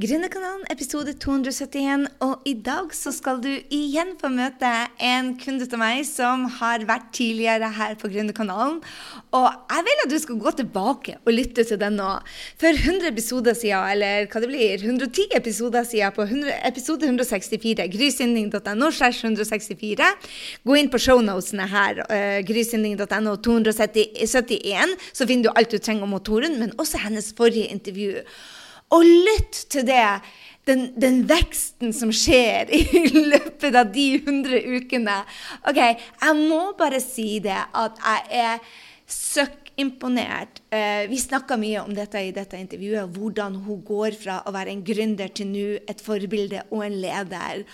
Gründerkanalen episode 271, og i dag så skal du igjen få møte en kunde til meg som har vært tidligere her på Gründerkanalen. Og jeg vil at du skal gå tilbake og lytte til den nå. For 100 episoder siden, eller hva det blir, 110 episoder siden på 100, episode 164, grysynding.no slash 164. Gå inn på shownotene her, uh, grysynding.no 271, så finner du alt du trenger om motoren, men også hennes forrige intervju. Og lytt til det. Den, den, veksten som skjer i løpet av de 100 ukene. OK, jeg må bare si det at jeg er søkk imponert. Eh, vi snakka mye om dette i dette intervjuet, hvordan hun går fra å være en gründer til nå et forbilde og en leder.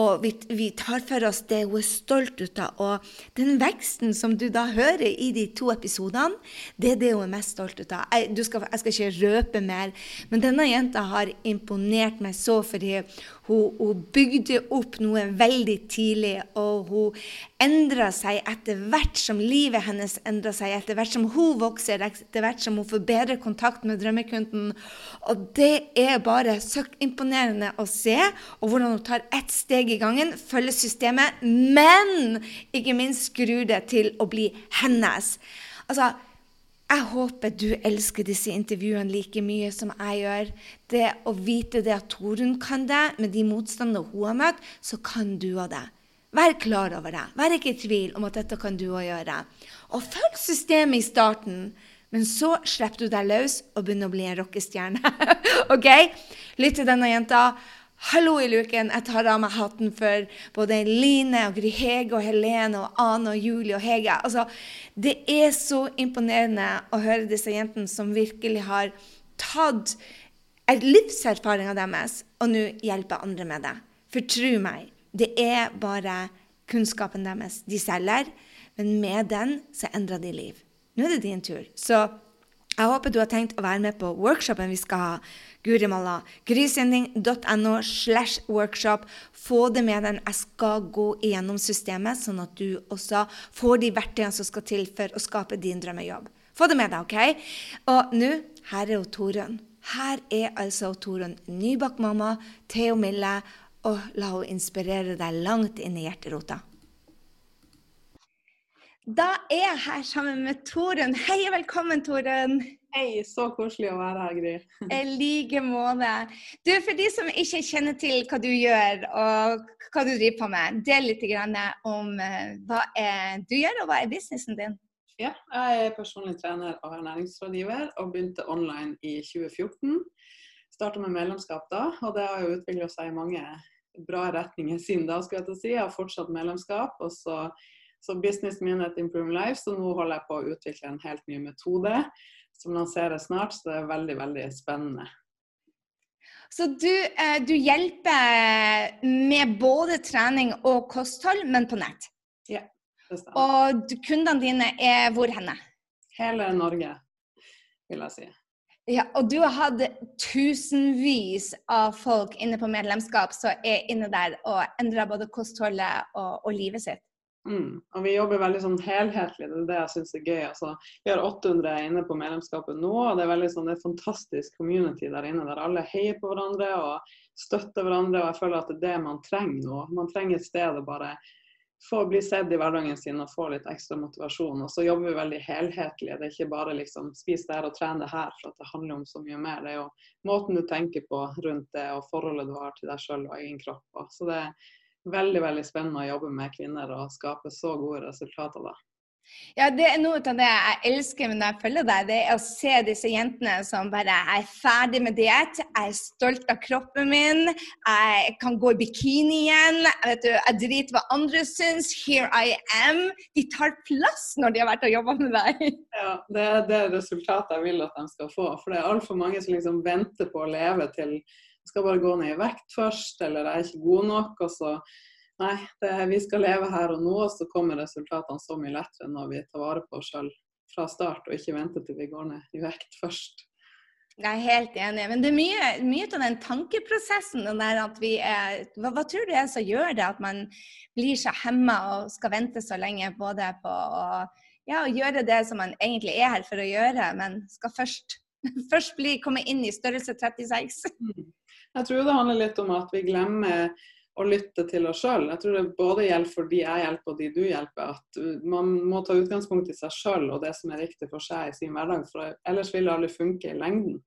Og vi, vi, tar for oss det hun er stolt ut av. Og den veksten som du da hører i de to episodene, det er det hun er mest stolt ut av. Jeg skal, jeg skal ikke røpe mer, men denne jenta har imponert meg så fordi hun, hun bygde opp noe veldig tidlig, og hun endra seg etter hvert som livet hennes endra seg, etter hvert som hun vokser, etter hvert som hun får bedre kontakt med drømmekunden. Og det er bare så imponerende å se, og hvordan hun tar ett steg i gangen, følger systemet, men ikke minst skrur det til å bli hennes. Altså, jeg håper du elsker disse intervjuene like mye som jeg gjør. Det å vite det at Torunn kan det, med de motstandene hun har møtt, så kan du òg det. Vær klar over det. Vær ikke i tvil om at dette kan du òg gjøre. Og følg systemet i starten. Men så slipper du deg løs og begynner å bli en rockestjerne. OK? Lytt til denne jenta. Hallo i luken! Jeg tar av meg hatten for både Line og Gry Hege og Helene og Ane og Julie og Hege. Altså, det er så imponerende å høre disse jentene som virkelig har tatt livserfaringa deres og nå hjelper andre med det. For tro meg, det er bare kunnskapen deres de selger, men med den så endrer de liv. Nå er det din tur. Så jeg håper du har tenkt å være med på workshopen vi skal ha Guri grysending.no slash workshop. Få det med den. Jeg skal gå igjennom systemet, sånn at du også får de verktøyene som skal til for å skape din drømmejobb. Få det med deg, OK? Og nå, her er jo Torunn. Her er altså Torunn, Nybakk-mamma, Theo Mille, og la henne inspirere deg langt inn i hjerterota. Da er jeg her sammen med Torunn. Hei og velkommen, Torunn. Hei, så koselig å være her, Gry. I like måte. Du, For de som ikke kjenner til hva du gjør og hva du driver på med, del litt om uh, hva du gjør, og hva er businessen din? Ja, jeg er personlig trener og ernæringsrådgiver, og begynte online i 2014. Starta med medlemskap da, og det har jo utvikla seg i mange bra retninger siden da. skulle jeg til å si. Jeg har fortsatt medlemskap. og så så business min heter Improve Life, så nå holder jeg på å utvikle en helt ny metode som lanserer snart. Så det er veldig, veldig spennende. Så du, eh, du hjelper med både trening og kosthold, men på nett? Ja, det stemmer. Og kundene dine er hvor henne? Hele Norge, vil jeg si. Ja, og du har hatt tusenvis av folk inne på medlemskap som er inne der og endrer både kostholdet og, og livet sitt. Mm. Og vi jobber veldig sånn helhetlig, det er det jeg syns er gøy. Altså, vi har 800 inne på medlemskapet nå, og det er veldig sånn, det er et fantastisk community der inne der alle heier på hverandre og støtter hverandre. og Jeg føler at det er det man trenger nå. Man trenger et sted å bare få bli sett i hverdagen sin og få litt ekstra motivasjon. Og så jobber vi veldig helhetlig. Det er ikke bare liksom spis der og tren det her, for at det handler om så mye mer. Det er jo måten du tenker på rundt det og forholdet du har til deg sjøl og egen kropp. Så det er veldig veldig spennende å jobbe med kvinner og skape så gode resultater. da. Ja, det er noe av det jeg elsker med når jeg følger deg. Det er å se disse jentene som bare er ferdig med diett. Jeg er stolt av kroppen min. Jeg kan gå i bikini igjen. Vet du, jeg driter hva andre syns. Here I am. De tar plass når de har vært og jobba med deg. Ja, det er det resultatet jeg vil at de skal få. For det er altfor mange som liksom venter på å leve til skal bare gå ned i vekt først, eller jeg er ikke god nok. og så Nei, det, vi skal leve her og nå, og så kommer resultatene så mye lettere når vi tar vare på oss sjøl fra start, og ikke venter til vi går ned i vekt først. Jeg er helt enig. Men det er mye, mye av den tankeprosessen den der at vi er, hva, hva, tror du er som gjør det? At man blir så hemma og skal vente så lenge både på å ja, gjøre det som man egentlig er her for å gjøre, men skal først først bli, komme inn i størrelse 36? Mm. Jeg tror det handler litt om at vi glemmer å lytte til oss sjøl. Jeg tror det både gjelder for de jeg hjelper og de du hjelper. At man må ta utgangspunkt i seg sjøl og det som er riktig for seg i sin hverdag. For ellers vil det aldri funke i lengden.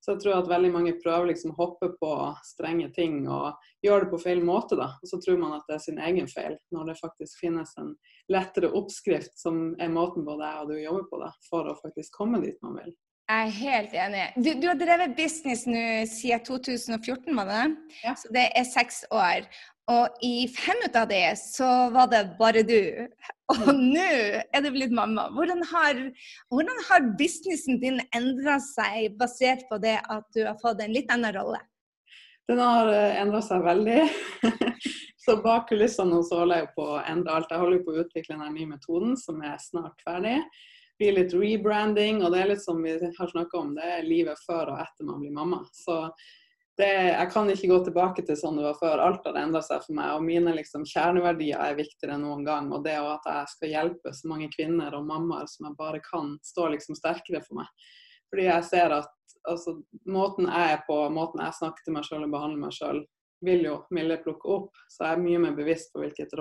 Så jeg tror at veldig mange prøver liksom hoppe på strenge ting og gjøre det på feil måte. da. Og så tror man at det er sin egen feil, når det faktisk finnes en lettere oppskrift som er måten både jeg og du jobber på da, for å faktisk komme dit man vil. Jeg er helt enig. Du, du har drevet business nå siden 2014, var det det? Ja. Så det er seks år. Og i fem ut av det så var det bare du. Og Mm. nå er du blitt mamma. Hvordan har, hvordan har businessen din endra seg basert på det at du har fått en litt annen rolle? Den har endra seg veldig. så bak kulissene nå så holder jeg på å endre alt. Jeg holder på å utvikle den nye metoden som er snart ferdig. Blir litt rebranding, og det er litt som vi har snakka om, det er livet før og etter man blir mamma. Så det, jeg kan ikke gå tilbake til sånn det var før. Alt har endra seg for meg. Og mine liksom, kjerneverdier er viktigere enn noen gang. Og det at jeg skal hjelpe så mange kvinner og mammaer som jeg bare kan, står liksom sterkere for meg. Fordi jeg ser at altså, måten jeg er på, måten jeg snakker til meg sjøl og behandler meg sjøl, vil jo Mille plukke opp. Så jeg er mye mer bevisst på hvilket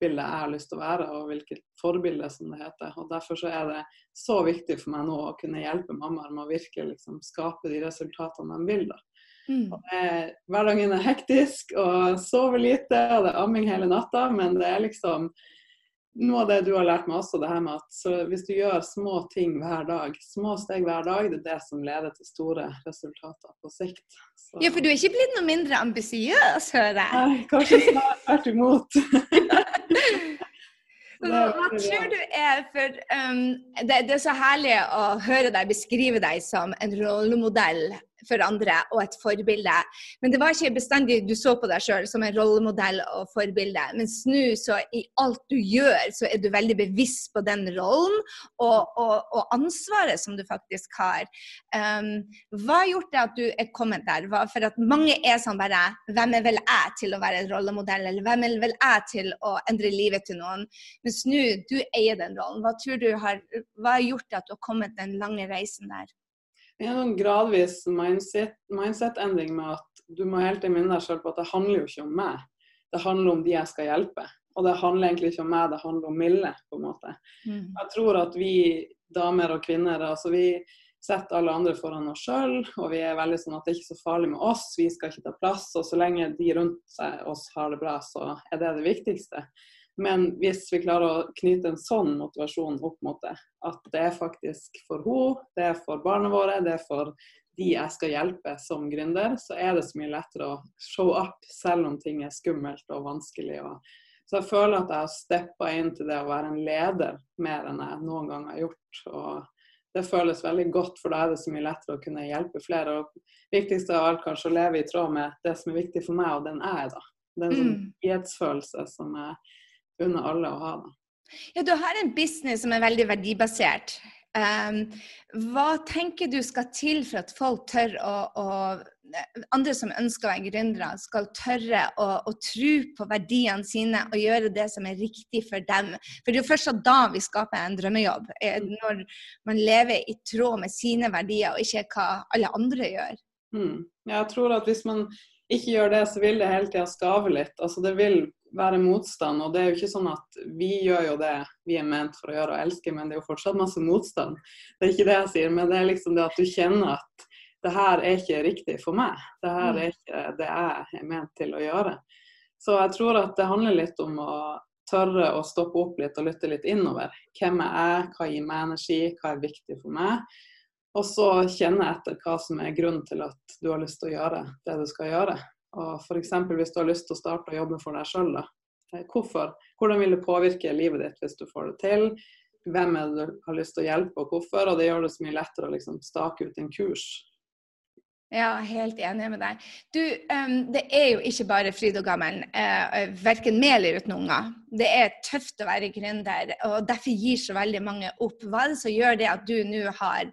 rollebilde jeg har lyst til å være, og hvilket forbilde, som det heter. Og Derfor så er det så viktig for meg nå å kunne hjelpe mammaer med å virkelig liksom skape de resultatene de vil. da. Mm. Det- Hverdagen er hektisk og sover lite, og det er amming hele natta. Men det er liksom noe av det du har lært meg også, det her med at så hvis du gjør små ting hver dag, små steg hver dag, det er det som leder til store resultater på sikt. Så, Ja, for du er ikke blitt noe mindre ambisiøs, hører jeg. Nei, kanskje snart tvert imot. Hva tror du er for um, det, det er så herlig å høre deg beskrive deg som en rollemodell for andre og et forbilde. Men det var ikke bestandig du så på deg sjøl som en rollemodell og forbilde. Mens nå så i alt du gjør, så er du veldig bevisst på den rollen og, og, og ansvaret som du faktisk har. Um, hva har gjort det at du er kommet der? Hva, for at mange er sånn bare Hvem er vel jeg til å være en rollemodell, eller hvem er vel jeg til å endre livet til noen? Mens nå, du eier den rollen. Hva tror du har, hva har gjort det at du har kommet den lange reisen der? Det en gradvis mindset- mindset-endring med at du må hele tiden minne deg selv på at det handler jo ikke om meg. Det handler om de jeg skal hjelpe. Og det handler egentlig ikke om meg, det handler om Mille, på en måte. Jeg tror at vi damer og kvinner, altså vi setter alle andre foran oss sjøl, og vi er veldig sånn at det er ikke så farlig med oss, vi skal ikke ta plass. Og så lenge de rundt oss har det bra, så er det det viktigste. Men hvis vi klarer å knyte en sånn motivasjon opp mot det, at det er faktisk for henne, det er for barna våre, det er for de jeg skal hjelpe som gründer, så er det så mye lettere å show up selv om ting er skummelt og vanskelig. Så jeg føler at jeg har steppa inn til det å være en leder mer enn jeg noen gang har gjort. Og det føles veldig godt, for da er det så mye lettere å kunne hjelpe flere. Og viktigst av alt kanskje å leve i tråd med det som er viktig for meg, og den er jeg, da. Det er en sånn Mm. frihetsfølelse som jeg unner alle å ha. da. Ja, du har en business som er veldig verdibasert. Um, hva tenker du skal til for at folk tør å, å andre som ønsker å være gründere, skal tørre å, å tro på verdiene sine og gjøre det som er riktig for dem. For det er jo først da vi skaper en drømmejobb. eh, Når man lever i tråd med sine verdier, og ikke hva alle andre gjør. Mm. Jeg tror at hvis man ikke gjør det, så vil det hele tida skave litt. Altså det vil være motstand. Og det er jo ikke sånn at vi gjør jo det vi er ment for å gjøre og elske, men det er jo fortsatt masse motstand. Det er ikke det jeg sier, men det er liksom det at du kjenner at det her er ikke riktig for meg. Det her er ikke det jeg er ment til å gjøre. Så jeg tror at det handler litt om å tørre å stoppe opp litt og lytte litt innover. Hvem er jeg, hva gir meg energi, hva er viktig for meg? Og så kjenne etter hva som er grunnen til at du har lyst til å gjøre det du skal gjøre. Og F.eks. hvis du har lyst til å starte å jobbe for deg sjøl. Hvorfor? Hvordan vil det påvirke livet ditt hvis du får det til? Hvem er det du har lyst til å hjelpe, og hvorfor? Og det gjør det så mye lettere å liksom stake ut en kurs. Ja, helt enig med deg. Du, um, det er jo ikke bare fryd og gammen, uh, verken med eller uten unger. Det er tøft å være gründer, og derfor gir så veldig mange opp. Hva er det som gjør det at du nå har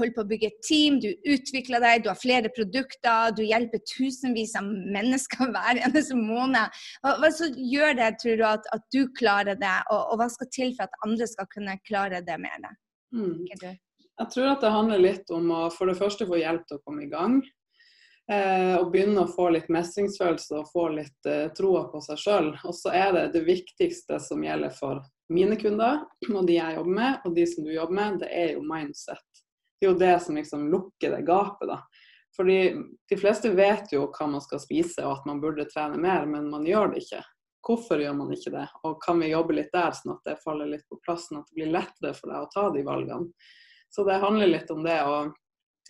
holdt på å bygge et team, du utvikler deg, du har flere produkter, du hjelper tusenvis av mennesker hver eneste måned. Hva, hva som gjør det, tror du, at, at du klarer det, og, og, hva skal til for at andre skal kunne klare det med deg? Mm. Jeg tror at det handler litt om å for det første få hjelp til å komme i gang. Eh, og begynne å få litt mestringsfølelse og få litt eh, troa på seg sjøl. Og så er det det viktigste som gjelder for mine kunder og de jeg jobber med, og de som du jobber med, det er jo mindset. Det er jo det som liksom lukker det gapet, da. Fordi de fleste vet jo hva man skal spise og at man burde trene mer, men man gjør det ikke. Hvorfor gjør man ikke det? Og kan vi jobbe litt der, sånn at det faller litt på plass, sånn at det blir lettere for deg å ta de valgene. Så det handler litt om det. og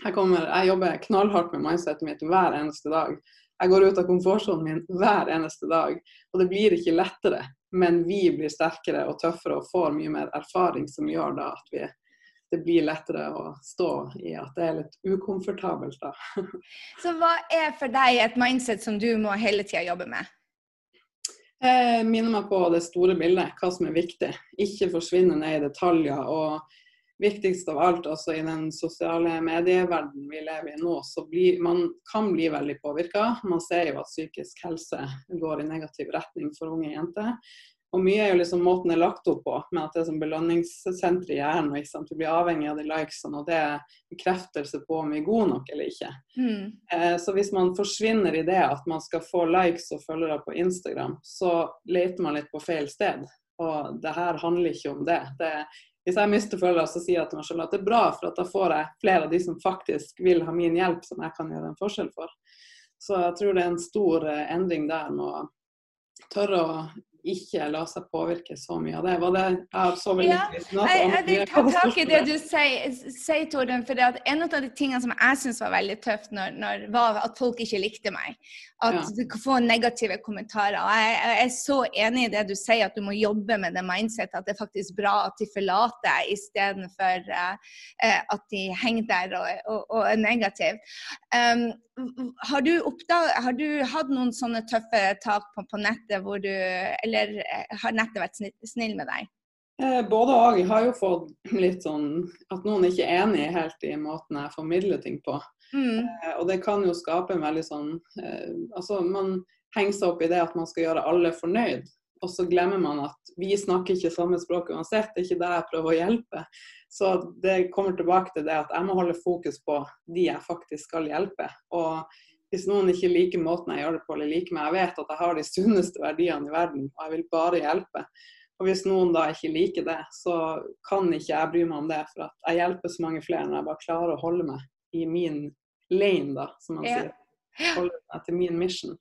jeg, kommer, jeg jobber knallhardt med mindsetet mitt hver eneste dag. Jeg går ut av komfortsonen min hver eneste dag. Og det blir ikke lettere, men vi blir sterkere og tøffere og får mye mer erfaring som gjør da at vi, det blir lettere å stå i at det er litt ukomfortabelt. da. Så hva er for deg et mindset som du må hele tida jobbe med? Jeg minner meg på det store bildet, hva som er viktig. Ikke forsvinne ned i detaljer. og viktigst av alt, altså i den sosiale medieverdenen vi lever i nå, så blir, man kan bli veldig påvirka. Man ser jo at psykisk helse går i negativ retning for unge jenter. Og mye er jo liksom måten det er lagt opp på, med at det er som belønningssenter i hjernen. ikke sant? Du blir avhengig av de likesene, og det er bekreftelse på om vi er gode nok eller ikke. Mm. Eh, så hvis man forsvinner i det at man skal få likes og følgere på Instagram, så leter man litt på feil sted. Og det her handler ikke om det. det hvis jeg mister følgere, så sier jeg til meg selv at det er bra, for at da får jeg flere av de som faktisk vil ha min hjelp, som jeg kan gjøre en forskjell for. Så jeg tror det er en stor eh, endring der med å tørre å ikke la seg påvirke så mye av det. Var det jeg så ja, jeg, jeg vil ta tak i det du sier, sier Torden. For en av de tingene som jeg syns var veldig tøft, når, når, var at folk ikke likte meg. At ja. du kan få negative kommentarer. Og jeg, jeg, er så enig i det du sier, at du må jobbe med det mindsettet. At det er faktisk bra at de forlater deg istedenfor uh, uh, at de henger der og, og, og er negative. Um, har du, oppdag, har du hatt noen sånne tøffe tak på, på, nettet, hvor du, eller eh, har nettet vært snill med deg? Eh, både og. Jeg har jo fått litt sånn at noen ikke er enig helt i måten jeg formidler ting på. Mm. Eh, og det kan jo skape en veldig sånn eh, Altså man henger seg opp i det at man skal gjøre alle fornøyd. Og så glemmer man at vi snakker ikke samme språk uansett. Det er ikke det jeg prøver å hjelpe. Så det kommer tilbake til det at jeg må holde fokus på de jeg faktisk skal hjelpe. Og hvis noen ikke liker måten jeg gjør det på, eller liker meg, jeg vet at jeg har de sunneste verdiene i verden, og jeg vil bare hjelpe. Og hvis noen da ikke liker det, så kan ikke jeg bry meg om det, for at jeg hjelper så mange flere når jeg bare klarer å holde meg i min lane, da, som man ja. sier. Holde meg til min mission.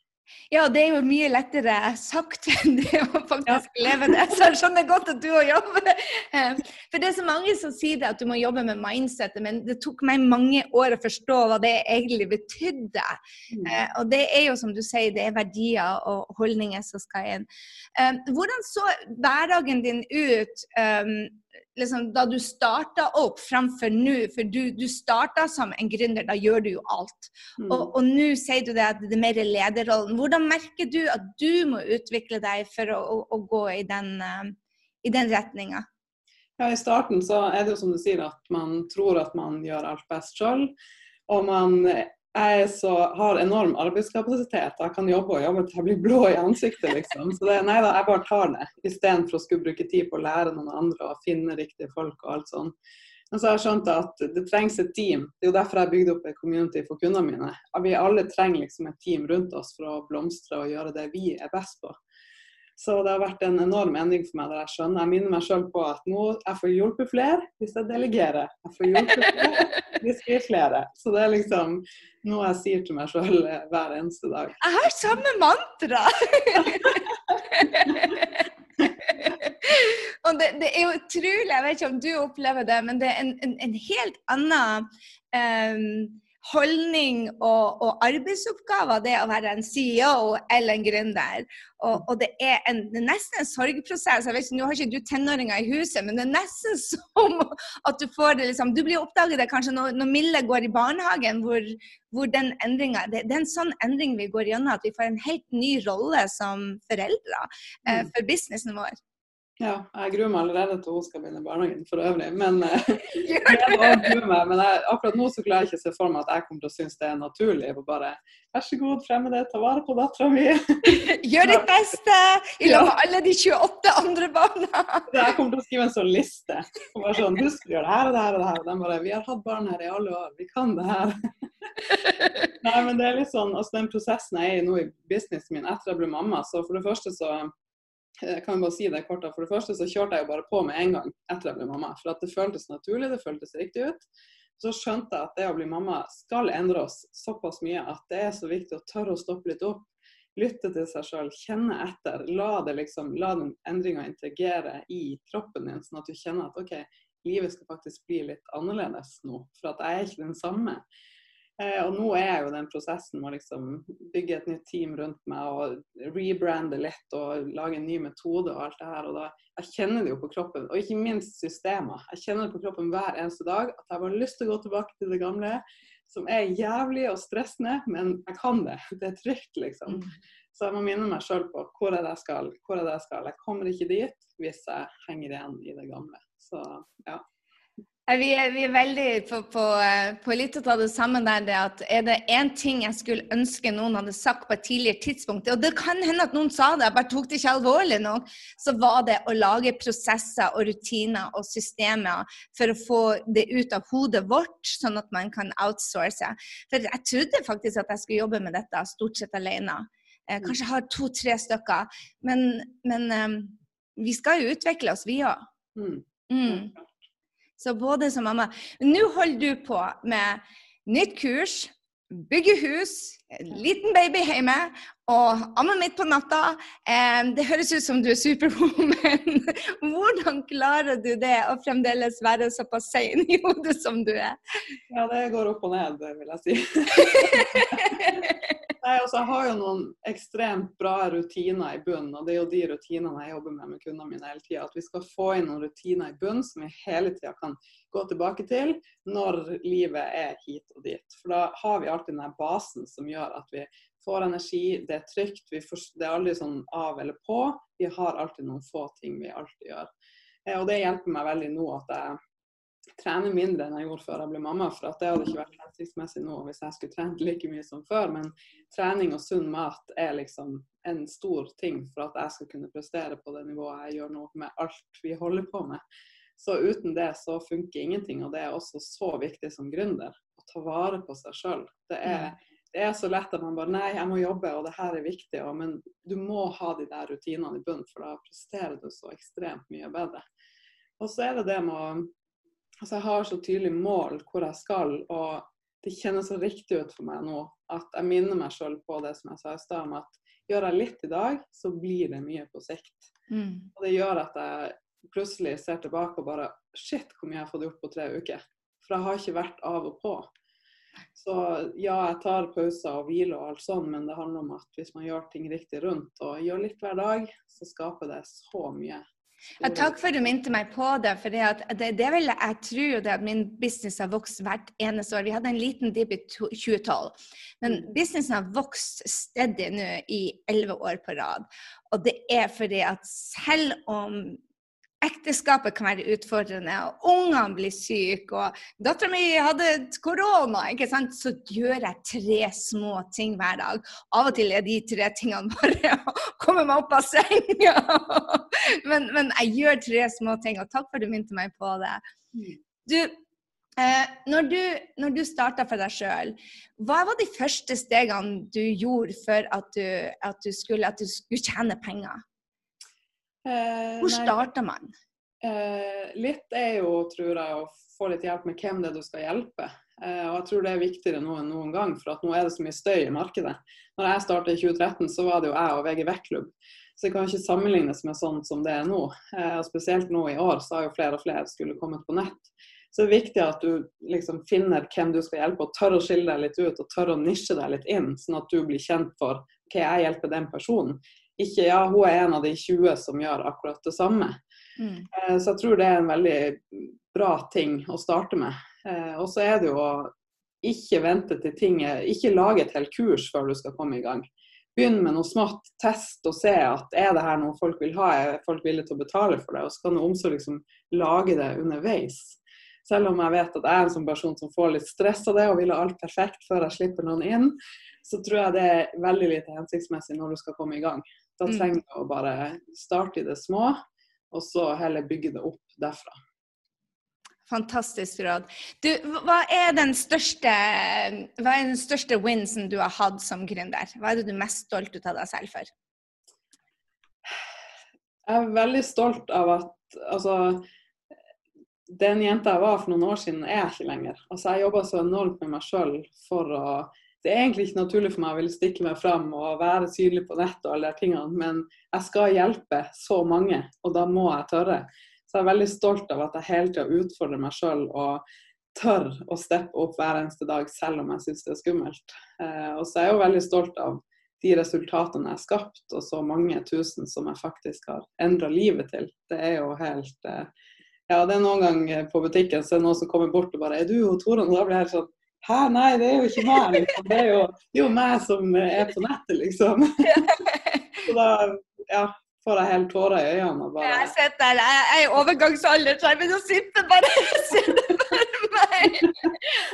Ja, det er jo mye lettere sagt enn det å faktisk ja. leve det. Så jeg skjønner godt at du òg jobber. Eh, for det er så mange som sier det, at du må jobbe med mindsettet, men det tok meg mange år å forstå hva det egentlig betydde. Mm. Eh, og det er jo som du sier, det er verdier og holdninger som skal inn. Eh, hvordan så hverdagen din ut? Liksom, da du starta opp framfor nå, for du, du starta som en gründer, da gjør du jo alt. Mm. Og, og nå sier du det at det er mer lederrollen. Hvordan merker du at du må utvikle deg for å, å, å gå i den, uh, i den retninga? Ja, I starten så er det jo som du sier at man tror at man gjør alt best sjøl. Og man jeg så, har enorm arbeidskapasitet. Jeg kan jobbe og jobbe til jeg blir blå i ansiktet, liksom. Så det, nei da, jeg bare tar det, istedenfor å skulle bruke tid på å lære noen andre og finne riktige folk og alt sånn. Men så har jeg skjønt at det trengs et team. Det er jo derfor jeg bygde opp et community for kundene mine. Vi alle trenger liksom et team rundt oss for å blomstre og gjøre det vi er best på. Så det har vært en enorm endring for meg der jeg skjønner. Jeg minner meg sjøl på at nå jeg får hjulpet flere hvis jeg delegerer. Jeg får hjulpet flere hvis vi er flere. Så det er liksom noe jeg sier til meg sjøl hver eneste dag. Jeg har samme mantra! Og det, det, er jo utrolig, jeg vet ikke om du opplever det, men det er en, en, en helt annen um, holdning og, og, arbeidsoppgaver, det å være en CEO eller en gründer. Og, og det, er en, det, er nesten en sorgprosess. jeg vet ikke, Nå har ikke du tenåringer i huset, men det er nesten som at du får det liksom, Du blir oppdaget det kanskje når, når Mille går i barnehagen, hvor, hvor den endringa det, det, er en sånn endring vi går gjennom, at vi får en helt ny rolle som foreldre eh, mm. for businessen vår. Ja, jeg gruer meg allerede til hun skal begynne i barnehagen for øvrig. Men, eh, jeg meg, men jeg, akkurat nå så klarer jeg ikke å se for meg at jeg kommer til å synes det er naturlig. å bare Vær så god, fremmede, ta vare på dattera mi. Gjør ditt beste i lag med alle de 28 andre barna. Jeg kommer til å skrive en sånn liste. Og bare sånn, Husk å gjøre det her og det her og det her. Og De bare Vi har hatt barn her i alle år, vi kan det her. Nei, men det er litt sånn, altså Den prosessen jeg er i nå i businessen min etter jeg ble mamma, så for det første så jeg kan bare si det kort. For det første så kjørte jeg jo bare på med en gang etter jeg ble mamma. For at det føltes naturlig, det føltes riktig ut. Så skjønte jeg at det å bli mamma skal endre oss såpass mye at det er så viktig å tørre å stoppe litt opp. Lytte til seg sjøl, kjenne etter. La, det liksom, la den endringa integrere i kroppen din, sånn at du kjenner at OK, livet skal faktisk bli litt annerledes nå. For at jeg er ikke den samme. Eh, og nå er jeg jo den prosessen med å liksom bygge et nytt team rundt meg og rebrande litt og lage en ny metode og alt det her. Og da, jeg kjenner det jo på kroppen, og ikke minst systemer. Jeg kjenner det på kroppen hver eneste dag at jeg har lyst til å gå tilbake til det gamle, som er jævlig og stressende, men jeg kan det. Det er trygt, liksom. Mm. Så jeg må minne meg sjøl på hvor jeg skal, hvor jeg skal. Jeg kommer ikke dit hvis jeg henger igjen i det gamle. Så ja. Vi er, vi er, veldig på, på, eh, på, litt av det samme der. Det at er det én ting jeg skulle ønske noen hadde sagt på et tidligere tidspunkt, og det kan hende at noen sa det, jeg bare tok det ikke alvorlig nok, så var det å lage prosesser og rutiner og systemer for å få det ut av hodet vårt, sånn at man kan outsource. For jeg trodde faktisk at jeg skulle jobbe med dette stort sett alene. Eh, kanskje jeg har to-tre stykker. Men, men um, vi skal jo utvikle oss, vi òg. Mm. Så både som mamma Nå holder du på med nytt kurs, bygge hus, liten baby hjemme og amme midt på natta. Det høres ut som du er superwoman. Hvordan klarer du det å fremdeles være såpass sein i hodet som du er? Ja, det går opp og ned, vil jeg si. Nei, altså, Jeg har jo noen ekstremt bra rutiner i bunnen, og det er jo de rutinene jeg jobber med med kundene mine hele tida. At vi skal få inn noen rutiner i bunnen som vi hele tida kan gå tilbake til når livet er hit og dit. For da har vi alltid den basen som gjør at vi får energi, det er trygt, får, det er aldri sånn av eller på. Vi har alltid noen få ting vi alltid gjør. Eh, og det hjelper meg veldig nå at jeg trene mindre enn jeg gjorde før jeg ble mamma. For det hadde ikke vært hensiktsmessig nå hvis jeg skulle trent like mye som før. Men trening og sunn mat er liksom en stor ting for at jeg skal kunne prestere på det nivået jeg gjør nå med alt vi holder på med. Så uten det så funker ingenting. Og det er også så viktig som gründer å ta vare på seg sjøl. Det, det, er så lett at man bare Nei, jeg må jobbe, og det her er viktig. Og, men du må ha de der rutinene i bunnen, for da presterer du så ekstremt mye bedre. Og så er det det med å altså jeg har så tydelig mål hvor jeg skal, og det kjennes så riktig ut for meg nå at jeg minner meg sjøl på det som jeg sa i stad, om at gjør jeg litt i dag, så blir det mye på sikt. Mm. Og det gjør at jeg plutselig ser tilbake og bare Shit, hvor mye jeg har fått gjort på tre uker. For jeg har ikke vært av og på. Så ja, jeg tar pauser og hviler og alt sånn, men det handler om at hvis man gjør ting riktig rundt og gjør litt hver dag, så skaper det så mye ja, takk for at du minte meg på det. for det, det, det vil Jeg tror det at min business har vokst hvert eneste år. Vi hadde en liten dip i 2012. Men mm. businessen har vokst steady nå i elleve år på rad. Og det er fordi at selv om ekteskapet kan være utfordrende, og ungene blir syke, og dattera mi hadde korona, ikke sant? så gjør jeg tre små ting hver dag. Av og til er de tre tingene bare å komme meg opp av senga. men, men, jeg gjør tre små ting, og takk for at du minte meg på det. Du, eh, når du, når du starta for deg sjøl, hva var de første stegene du gjorde for at du, at du, skulle, at du skulle tjene penger? Eh, Hvor starter man? Eh, litt er jo, tror jeg, å få litt hjelp med hvem det er du skal hjelpe. Eh, og jeg tror det er viktigere nå enn noen gang, for nå er det så mye støy i markedet. Når jeg startet i 2013, så var det jo jeg og VG Vektklubb. Så det kan ikke sammenlignes med sånn som det er nå. Eh, og Spesielt nå i år så har jo flere og flere skulle kommet på nett. Så det er viktig at du liksom finner hvem du skal hjelpe, og tør å skille deg litt ut og tør å nisje deg litt inn, sånn at du blir kjent for OK, jeg hjelper den personen ikke ja, hun er en av de 20 som gjør akkurat det samme. Mm. Eh, så jeg tror det er en veldig bra ting å starte med. Eh, og så er det jo å ikke vente til ting Ikke lage et helt kurs før du skal komme i gang. begynn med noe smått. Test og se at er det her noe folk vil ha, er folk villige til å betale for det. Og så kan du omsorg liksom lage det underveis. Selv om jeg vet at jeg er en sånn person som får litt stress av det og vil ha alt perfekt før jeg slipper noen inn, så tror jeg det er veldig lite hensiktsmessig når du skal komme i gang. Da Mm. trenger du å bare starte i det små, og så heller bygge det opp derfra. Fantastisk råd. Du, hva er den største, hva er den største winsen du har hatt som gründer? Hva er det du er mest stolt ut av deg selv for? Jeg er veldig stolt av at altså, den jenta jeg var for noen år siden, er jeg ikke lenger. Altså, jeg jobba så enormt med meg sjøl for å Det er egentlig ikke naturlig for meg å ville stikke meg fram og være synlig på nett og alle de tingene, men jeg skal hjelpe så mange, og da må jeg tørre. Så jeg er veldig stolt av at jeg hele tida utfordrer meg sjøl og tør å steppe opp hver eneste dag, selv om jeg syns det er skummelt. Eh, og så er jeg jo veldig stolt av de resultatene jeg har skapt, og så mange tusen som jeg faktisk har endra livet til. Det er jo helt eh, Ja, det er noen ganger på butikken så er det noen som kommer bort og bare 'Er du og Toren?' Og da blir jeg helt sånn Hæ, nei, det er jo ikke meg, liksom. Det er jo, det er jo meg som er på nettet, liksom. Så da ja, får jeg helt tårer i øynene bare Jeg sitter der, jeg er i overgangsalder, så jeg begynner å sitte bare for meg.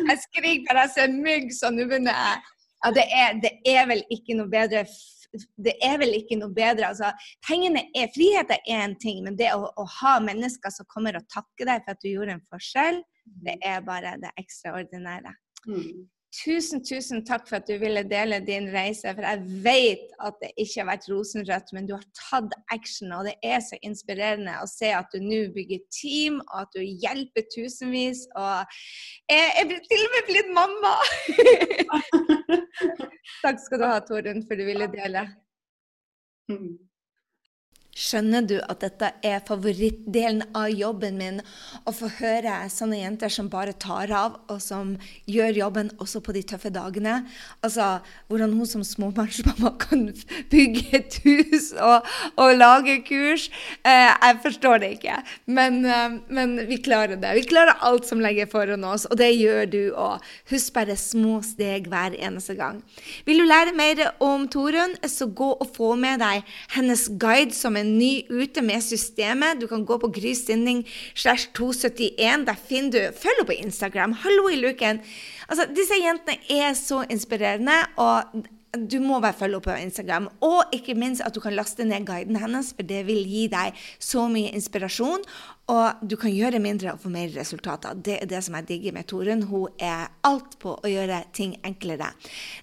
Jeg skriker bare jeg ser mygg, så nå begynner jeg Ja, det er, det er vel ikke noe bedre det er vel ikke noe bedre. altså, pengene er, Frihet er én ting, men det å, å ha mennesker som kommer og takker deg for at du gjorde en forskjell, det er bare det ekstraordinære. Mm. Tusen, tusen takk for at du ville dele din reise. For jeg vet at det ikke har vært rosenrødt, men du har tatt action. Og det er så inspirerende å se at du nå bygger team, og at du hjelper tusenvis. Og jeg er til og med blitt mamma! takk skal du ha, Torunn, for du ville dele. Skjønner du at dette er favorittdelen av jobben min? Å få høre sånne jenter som bare tar av, og som gjør jobben også på de tøffe dagene. Altså hvordan hun som småbarnsmamma kan bygge et hus og, og lage kurs. Eh, jeg forstår det ikke, men, eh, men vi klarer det. Vi klarer alt som legger foran oss, og det gjør du òg. Husk bare små steg hver eneste gang. Vil du lære mer om Torunn, så gå og få med deg hennes guide som er ny ute med systemet. Du kan gå på Gry Sinding slash 271. Der finner du Følg henne på Instagram. Hallo i luken. Altså, disse jentene er så inspirerende. og du må bare følge opp på Instagram. Og ikke minst at du kan laste ned guiden hennes, for det vil gi deg så mye inspirasjon. Og du kan gjøre mindre og få mer resultater. Det er det som jeg digger med Torunn. Hun er alt på å gjøre ting enklere.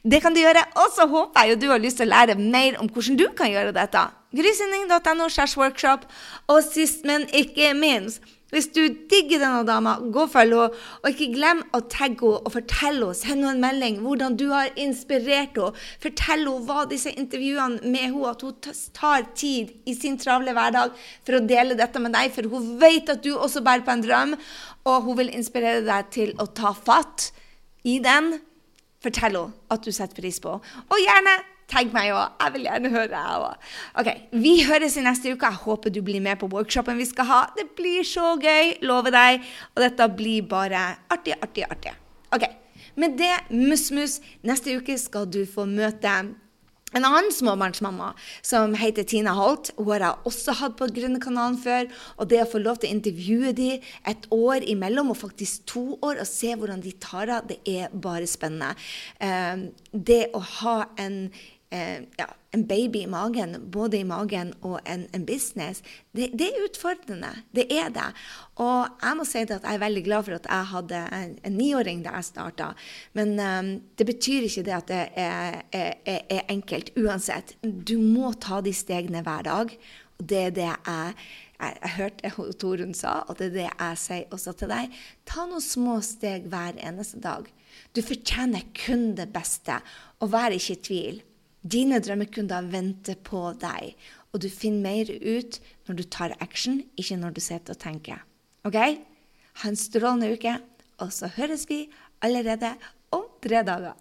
Det kan du gjøre. Og så håper jeg jo du har lyst til å lære mer om hvordan du kan gjøre dette. Grysynding.no workshop. Og sist, men ikke minst hvis du digger denne dama, gå og følg henne. Og ikke glem å tagge henne og fortelle henne. Send henne en melding hvordan du har inspirert henne. Fortell henne hva disse intervjuene med henne, at hun tar tid i sin travle hverdag for å dele dette med deg. For hun vet at du også bærer på en drøm, og hun vil inspirere deg til å ta fatt i den. Fortell henne at du setter pris på henne. Og gjerne Tagg meg òg. Jeg vil gjerne høre, jeg òg. OK, vi høres i neste uke. Jeg håper du blir med på workshopen vi skal ha. Det blir så gøy, lover deg. Og dette blir bare artig, artig, artig. OK. Med det, mus-mus, neste uke skal du få møte en annen småbarnsmamma som heter Tina Holt. Hun har jeg også hatt på Grønnekanalen før. Og det å få lov til å intervjue de et år imellom, og faktisk to år, og se hvordan de tar av, det er bare spennende. Eh, det å ha en eh, ja, en baby i magen, både i magen og en, en business, det, det, er utfordrende. Det er det. Og jeg må si at jeg er veldig glad for at jeg hadde en, en niåring da jeg starta. Men eh, det betyr ikke det at det er, er, er, enkelt uansett. Du må ta de stegene hver dag. Og det er det jeg jeg, jeg hørte Torunn sa, og det er det jeg sier også til deg. Ta noen små steg hver eneste dag. Du fortjener kun det beste, og vær ikke i tvil. Dine drømmekunder venter på deg, og du finner mer ut når du tar action, ikke når du sitter og tenker. OK? Ha en strålende uke, og så høres vi allerede om tre dager.